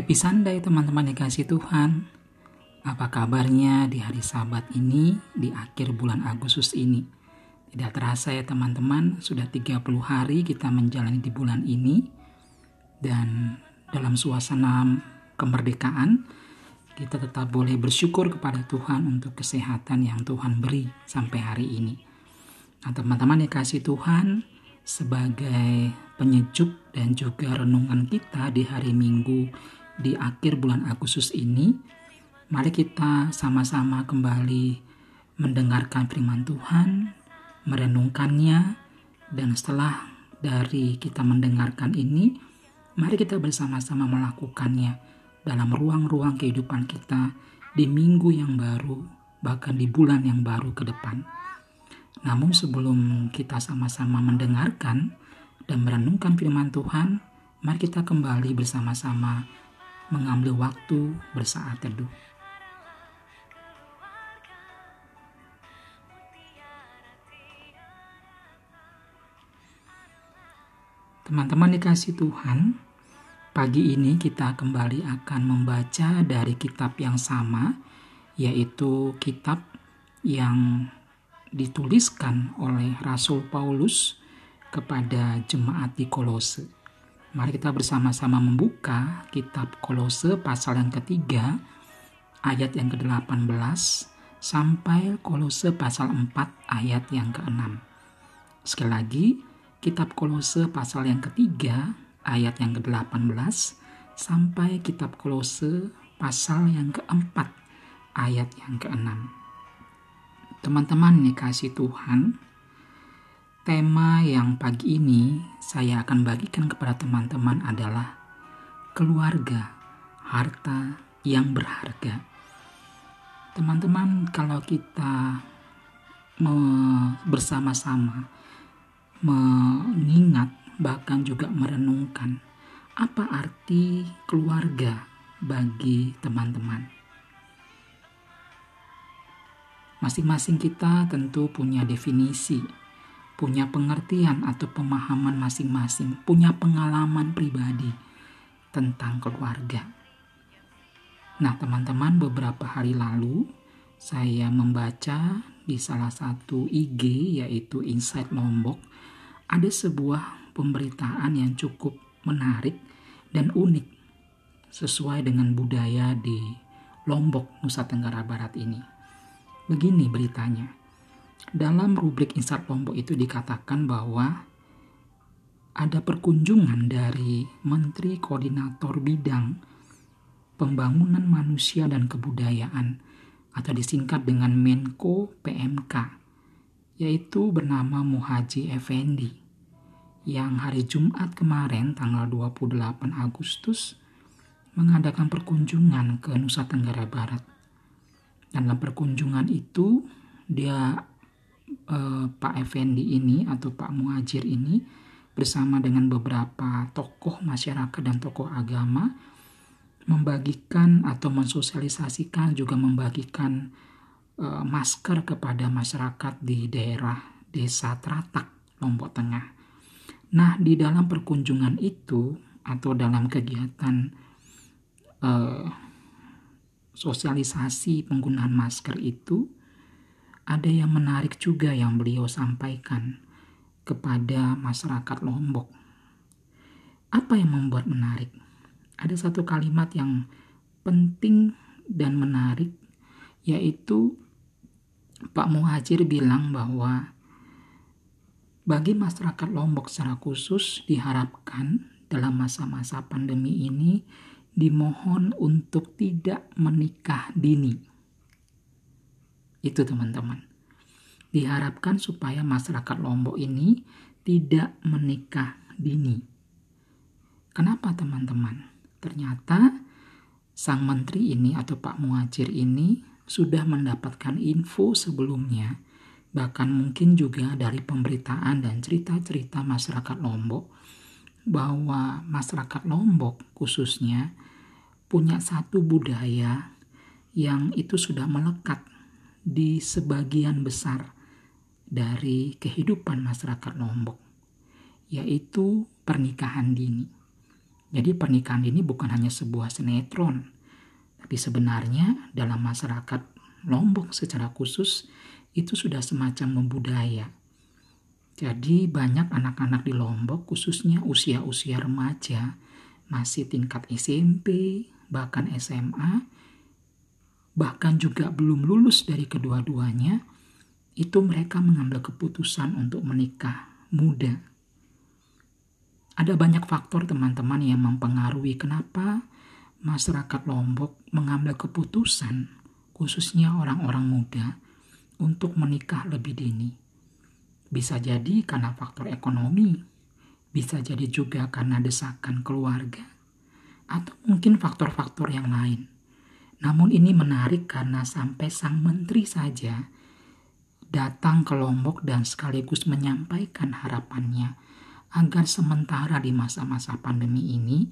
Happy Sunday teman-teman dikasih Tuhan. Apa kabarnya di hari sabat ini di akhir bulan Agustus ini? Tidak terasa ya teman-teman, sudah 30 hari kita menjalani di bulan ini. Dan dalam suasana kemerdekaan, kita tetap boleh bersyukur kepada Tuhan untuk kesehatan yang Tuhan beri sampai hari ini. Nah teman-teman dikasih Tuhan, sebagai penyejuk dan juga renungan kita di hari Minggu di akhir bulan Agustus ini, mari kita sama-sama kembali mendengarkan firman Tuhan, merenungkannya, dan setelah dari kita mendengarkan ini, mari kita bersama-sama melakukannya dalam ruang-ruang kehidupan kita di minggu yang baru, bahkan di bulan yang baru ke depan. Namun sebelum kita sama-sama mendengarkan dan merenungkan firman Tuhan, mari kita kembali bersama-sama mengambil waktu bersaat teduh. Teman-teman dikasih Tuhan, pagi ini kita kembali akan membaca dari kitab yang sama, yaitu kitab yang dituliskan oleh Rasul Paulus kepada jemaat di Kolose. Mari kita bersama-sama membuka kitab Kolose pasal yang ketiga ayat yang ke-18 sampai Kolose pasal 4 ayat yang ke-6. Sekali lagi, kitab Kolose pasal yang ketiga ayat yang ke-18 sampai kitab Kolose pasal yang keempat ayat yang ke-6. Teman-teman kasih Tuhan, Tema yang pagi ini saya akan bagikan kepada teman-teman adalah keluarga, harta yang berharga. Teman-teman, kalau kita bersama-sama mengingat bahkan juga merenungkan apa arti keluarga bagi teman-teman. Masing-masing kita tentu punya definisi punya pengertian atau pemahaman masing-masing, punya pengalaman pribadi tentang keluarga. Nah, teman-teman, beberapa hari lalu saya membaca di salah satu IG yaitu Insight Lombok ada sebuah pemberitaan yang cukup menarik dan unik sesuai dengan budaya di Lombok, Nusa Tenggara Barat ini. Begini beritanya. Dalam rubrik insert Lombok itu dikatakan bahwa ada perkunjungan dari Menteri Koordinator Bidang Pembangunan Manusia dan Kebudayaan atau disingkat dengan Menko PMK yaitu bernama Muhaji Effendi yang hari Jumat kemarin tanggal 28 Agustus mengadakan perkunjungan ke Nusa Tenggara Barat. Dalam perkunjungan itu dia uh, Pak Effendi ini atau Pak Muhajir ini bersama dengan beberapa tokoh masyarakat dan tokoh agama membagikan atau mensosialisasikan juga membagikan uh, masker kepada masyarakat di daerah Desa Tratak, Lombok Tengah. Nah, di dalam perkunjungan itu atau dalam kegiatan uh, sosialisasi penggunaan masker itu ada yang menarik juga yang beliau sampaikan kepada masyarakat Lombok. Apa yang membuat menarik? Ada satu kalimat yang penting dan menarik, yaitu Pak Muhajir bilang bahwa bagi masyarakat Lombok secara khusus diharapkan dalam masa-masa pandemi ini dimohon untuk tidak menikah dini itu teman-teman. Diharapkan supaya masyarakat Lombok ini tidak menikah dini. Kenapa teman-teman? Ternyata sang menteri ini atau Pak Muhajir ini sudah mendapatkan info sebelumnya, bahkan mungkin juga dari pemberitaan dan cerita-cerita masyarakat Lombok, bahwa masyarakat Lombok khususnya punya satu budaya yang itu sudah melekat di sebagian besar dari kehidupan masyarakat Lombok, yaitu pernikahan dini. Jadi pernikahan ini bukan hanya sebuah sinetron, tapi sebenarnya dalam masyarakat Lombok secara khusus itu sudah semacam membudaya. Jadi banyak anak-anak di Lombok khususnya usia-usia remaja masih tingkat SMP, bahkan SMA, bahkan juga belum lulus dari kedua-duanya, itu mereka mengambil keputusan untuk menikah muda. Ada banyak faktor teman-teman yang mempengaruhi kenapa masyarakat Lombok mengambil keputusan, khususnya orang-orang muda, untuk menikah lebih dini. Bisa jadi karena faktor ekonomi, bisa jadi juga karena desakan keluarga, atau mungkin faktor-faktor yang lain. Namun ini menarik karena sampai sang menteri saja datang ke Lombok dan sekaligus menyampaikan harapannya agar sementara di masa-masa pandemi ini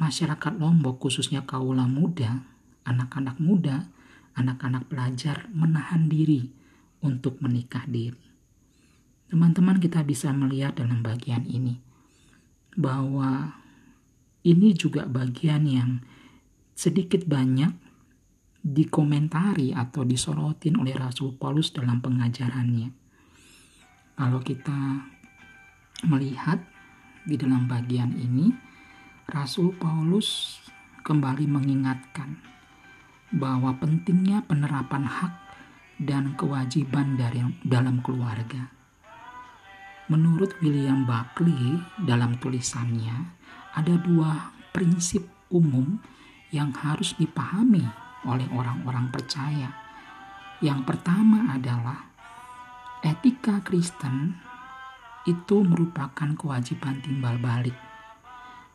masyarakat Lombok khususnya kaula muda, anak-anak muda, anak-anak pelajar menahan diri untuk menikah diri. Teman-teman kita bisa melihat dalam bagian ini bahwa ini juga bagian yang sedikit banyak dikomentari atau disorotin oleh Rasul Paulus dalam pengajarannya. Kalau kita melihat di dalam bagian ini, Rasul Paulus kembali mengingatkan bahwa pentingnya penerapan hak dan kewajiban dari dalam keluarga. Menurut William Buckley dalam tulisannya, ada dua prinsip umum yang harus dipahami oleh orang-orang percaya. Yang pertama adalah etika Kristen itu merupakan kewajiban timbal balik.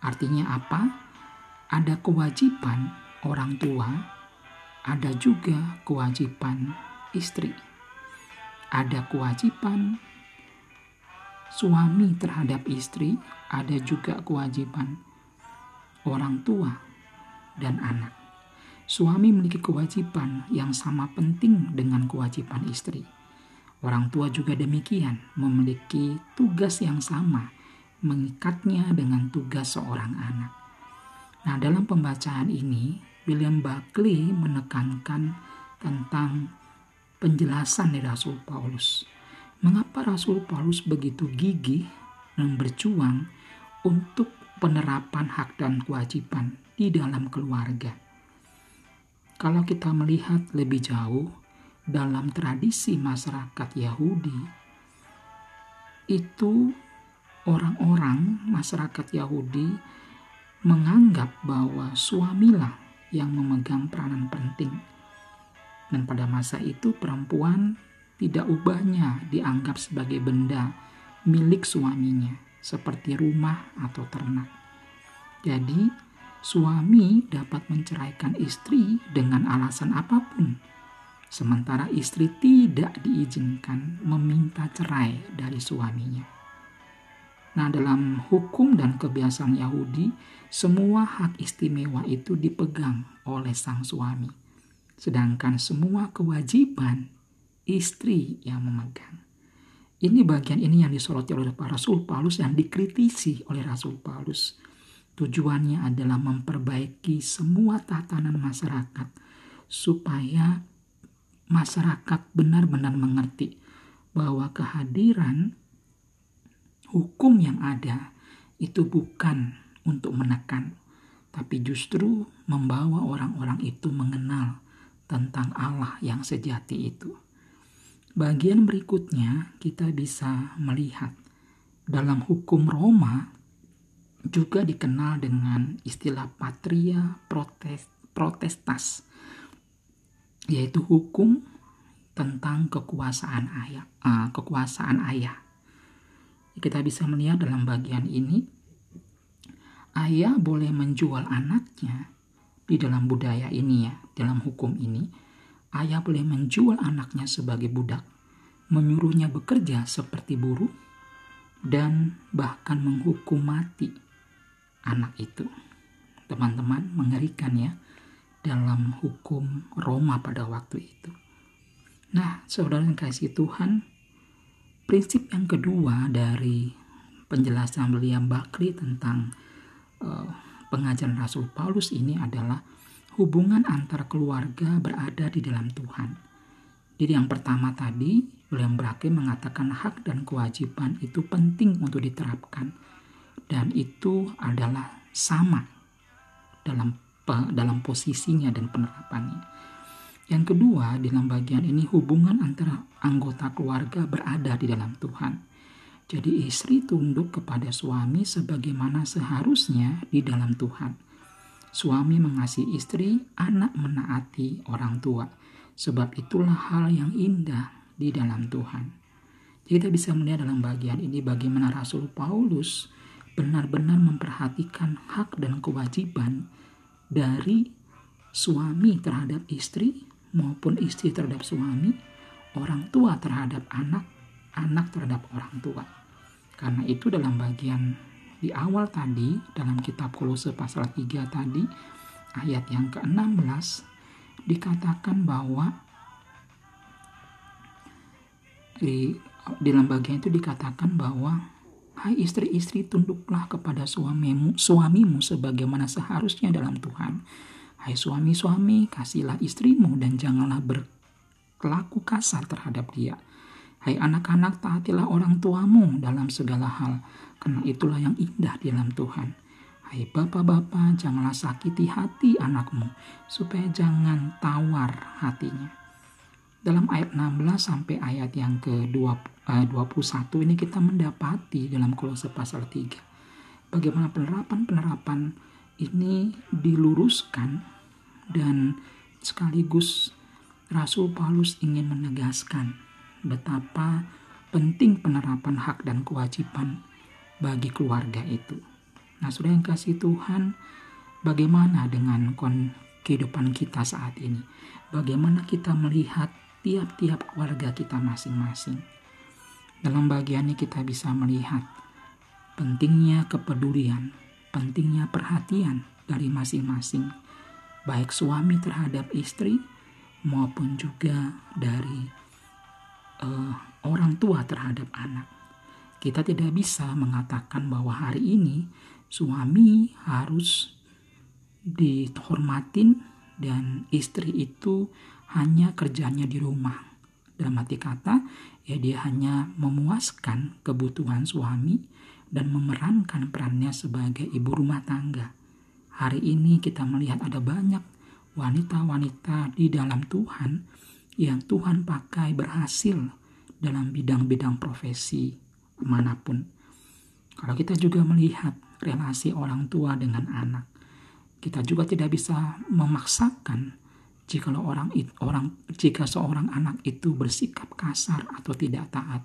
Artinya apa? Ada kewajiban orang tua, ada juga kewajiban istri. Ada kewajiban suami terhadap istri, ada juga kewajiban orang tua dan anak. Suami memiliki kewajiban yang sama penting dengan kewajiban istri. Orang tua juga demikian, memiliki tugas yang sama, mengikatnya dengan tugas seorang anak. Nah, dalam pembacaan ini, William Buckley menekankan tentang penjelasan dari Rasul Paulus Mengapa Rasul Paulus begitu gigih dan berjuang untuk penerapan hak dan kewajiban di dalam keluarga? Kalau kita melihat lebih jauh dalam tradisi masyarakat Yahudi, itu orang-orang masyarakat Yahudi menganggap bahwa suamilah yang memegang peranan penting. Dan pada masa itu perempuan tidak ubahnya dianggap sebagai benda milik suaminya, seperti rumah atau ternak. Jadi, suami dapat menceraikan istri dengan alasan apa pun, sementara istri tidak diizinkan meminta cerai dari suaminya. Nah, dalam hukum dan kebiasaan Yahudi, semua hak istimewa itu dipegang oleh sang suami, sedangkan semua kewajiban istri yang memegang. Ini bagian ini yang disoroti oleh para Rasul Paulus yang dikritisi oleh Rasul Paulus. Tujuannya adalah memperbaiki semua tatanan masyarakat supaya masyarakat benar-benar mengerti bahwa kehadiran hukum yang ada itu bukan untuk menekan, tapi justru membawa orang-orang itu mengenal tentang Allah yang sejati itu. Bagian berikutnya kita bisa melihat dalam hukum Roma juga dikenal dengan istilah patria protes, protestas yaitu hukum tentang kekuasaan ayah, uh, kekuasaan ayah. Kita bisa melihat dalam bagian ini ayah boleh menjual anaknya di dalam budaya ini ya, dalam hukum ini ayah boleh menjual anaknya sebagai budak, menyuruhnya bekerja seperti buruh, dan bahkan menghukum mati anak itu. Teman-teman mengerikan ya dalam hukum Roma pada waktu itu. Nah, saudara yang kasih Tuhan, prinsip yang kedua dari penjelasan William Buckley tentang uh, pengajaran Rasul Paulus ini adalah hubungan antar keluarga berada di dalam Tuhan. Jadi yang pertama tadi, William Brake mengatakan hak dan kewajiban itu penting untuk diterapkan dan itu adalah sama dalam dalam posisinya dan penerapannya. Yang kedua, di dalam bagian ini hubungan antara anggota keluarga berada di dalam Tuhan. Jadi istri tunduk kepada suami sebagaimana seharusnya di dalam Tuhan. Suami mengasihi istri, anak menaati orang tua. Sebab itulah hal yang indah di dalam Tuhan. Jadi kita bisa melihat dalam bagian ini bagaimana Rasul Paulus benar-benar memperhatikan hak dan kewajiban dari suami terhadap istri maupun istri terhadap suami, orang tua terhadap anak, anak terhadap orang tua. Karena itu dalam bagian di awal tadi dalam kitab Kolose pasal 3 tadi ayat yang ke-16 dikatakan bahwa di dalam bagian itu dikatakan bahwa Hai istri-istri, tunduklah kepada suamimu, suamimu sebagaimana seharusnya dalam Tuhan. Hai suami-suami, kasihlah istrimu dan janganlah berlaku kasar terhadap dia. Hai anak-anak, taatilah orang tuamu dalam segala hal, karena itulah yang indah di dalam Tuhan. Hai bapak-bapak, janganlah sakiti hati anakmu, supaya jangan tawar hatinya. Dalam ayat 16 sampai ayat yang ke-20 21 ini kita mendapati dalam kolose pasal 3 bagaimana penerapan-penerapan ini diluruskan dan sekaligus Rasul Paulus ingin menegaskan betapa penting penerapan hak dan kewajiban bagi keluarga itu. Nah, sudah yang kasih Tuhan, bagaimana dengan kehidupan kita saat ini? Bagaimana kita melihat tiap-tiap keluarga kita masing-masing? Dalam bagian ini kita bisa melihat pentingnya kepedulian, pentingnya perhatian dari masing-masing, baik suami terhadap istri maupun juga dari uh, orang tua terhadap anak. Kita tidak bisa mengatakan bahwa hari ini suami harus dihormatin dan istri itu hanya kerjanya di rumah. Dalam arti kata, ya dia hanya memuaskan kebutuhan suami dan memerankan perannya sebagai ibu rumah tangga. Hari ini kita melihat ada banyak wanita-wanita di dalam Tuhan yang Tuhan pakai berhasil dalam bidang-bidang profesi mana pun. Kalau kita juga melihat relasi orang tua dengan anak, kita juga tidak bisa memaksakan jika orang orang jika seorang anak itu bersikap kasar atau tidak taat.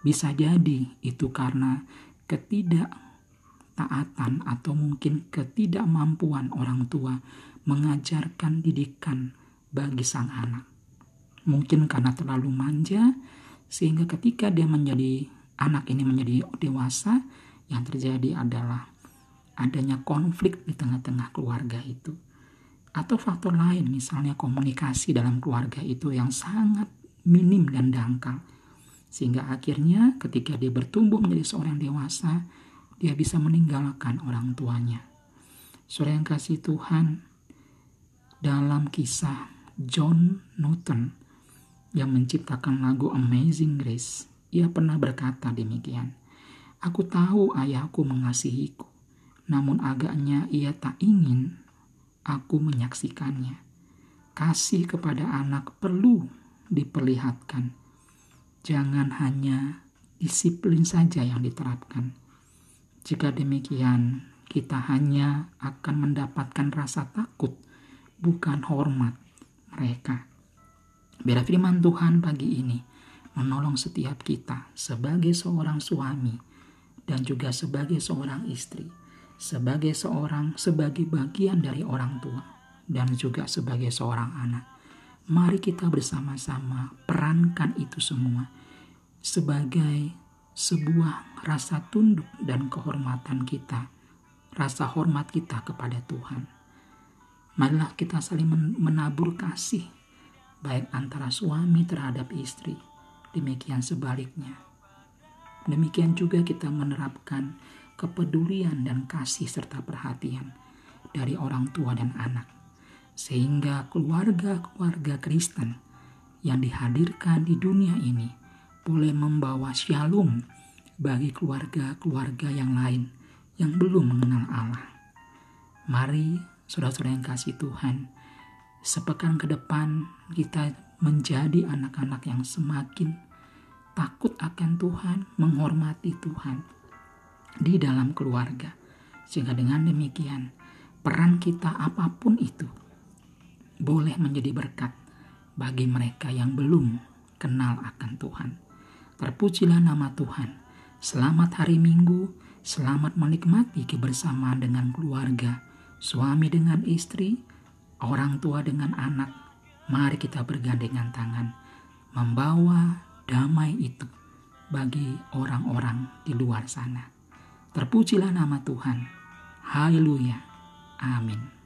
Bisa jadi itu karena ketidaktaatan atau mungkin ketidakmampuan orang tua mengajarkan didikan bagi sang anak mungkin karena terlalu manja sehingga ketika dia menjadi anak ini menjadi dewasa yang terjadi adalah adanya konflik di tengah-tengah keluarga itu atau faktor lain misalnya komunikasi dalam keluarga itu yang sangat minim dan dangkal sehingga akhirnya ketika dia bertumbuh menjadi seorang dewasa dia bisa meninggalkan orang tuanya. Saudara yang kasih Tuhan, dalam kisah John Newton yang menciptakan lagu Amazing Grace, ia pernah berkata demikian. Aku tahu ayahku mengasihiku, namun agaknya ia tak ingin aku menyaksikannya. Kasih kepada anak perlu diperlihatkan. Jangan hanya disiplin saja yang diterapkan. Jika demikian, kita hanya akan mendapatkan rasa takut, bukan hormat mereka. Biar firman Tuhan pagi ini menolong setiap kita sebagai seorang suami dan juga sebagai seorang istri, sebagai seorang sebagai bagian dari orang tua dan juga sebagai seorang anak. Mari kita bersama-sama perankan itu semua sebagai sebuah rasa tunduk dan kehormatan kita, rasa hormat kita kepada Tuhan. Marilah kita saling menabur kasih baik antara suami terhadap istri, demikian sebaliknya. Demikian juga kita menerapkan kepedulian dan kasih serta perhatian dari orang tua dan anak. Sehingga keluarga-keluarga Kristen yang dihadirkan di dunia ini boleh membawa shalom bagi keluarga-keluarga yang lain yang belum mengenal Allah. Mari saudara-saudara yang kasih Tuhan, sepekan ke depan kita menjadi anak-anak yang semakin takut akan Tuhan, menghormati Tuhan di dalam keluarga. Sehingga dengan demikian, peran kita apa pun itu boleh menjadi berkat bagi mereka yang belum kenal akan Tuhan. Terpujilah nama Tuhan. Selamat hari Minggu, selamat menikmati kebersamaan dengan keluarga, suami dengan istri, orang tua dengan anak. Mari kita bergandengan tangan, membawa damai itu bagi orang-orang di luar sana. Terpujilah nama Tuhan. Haleluya. Amin.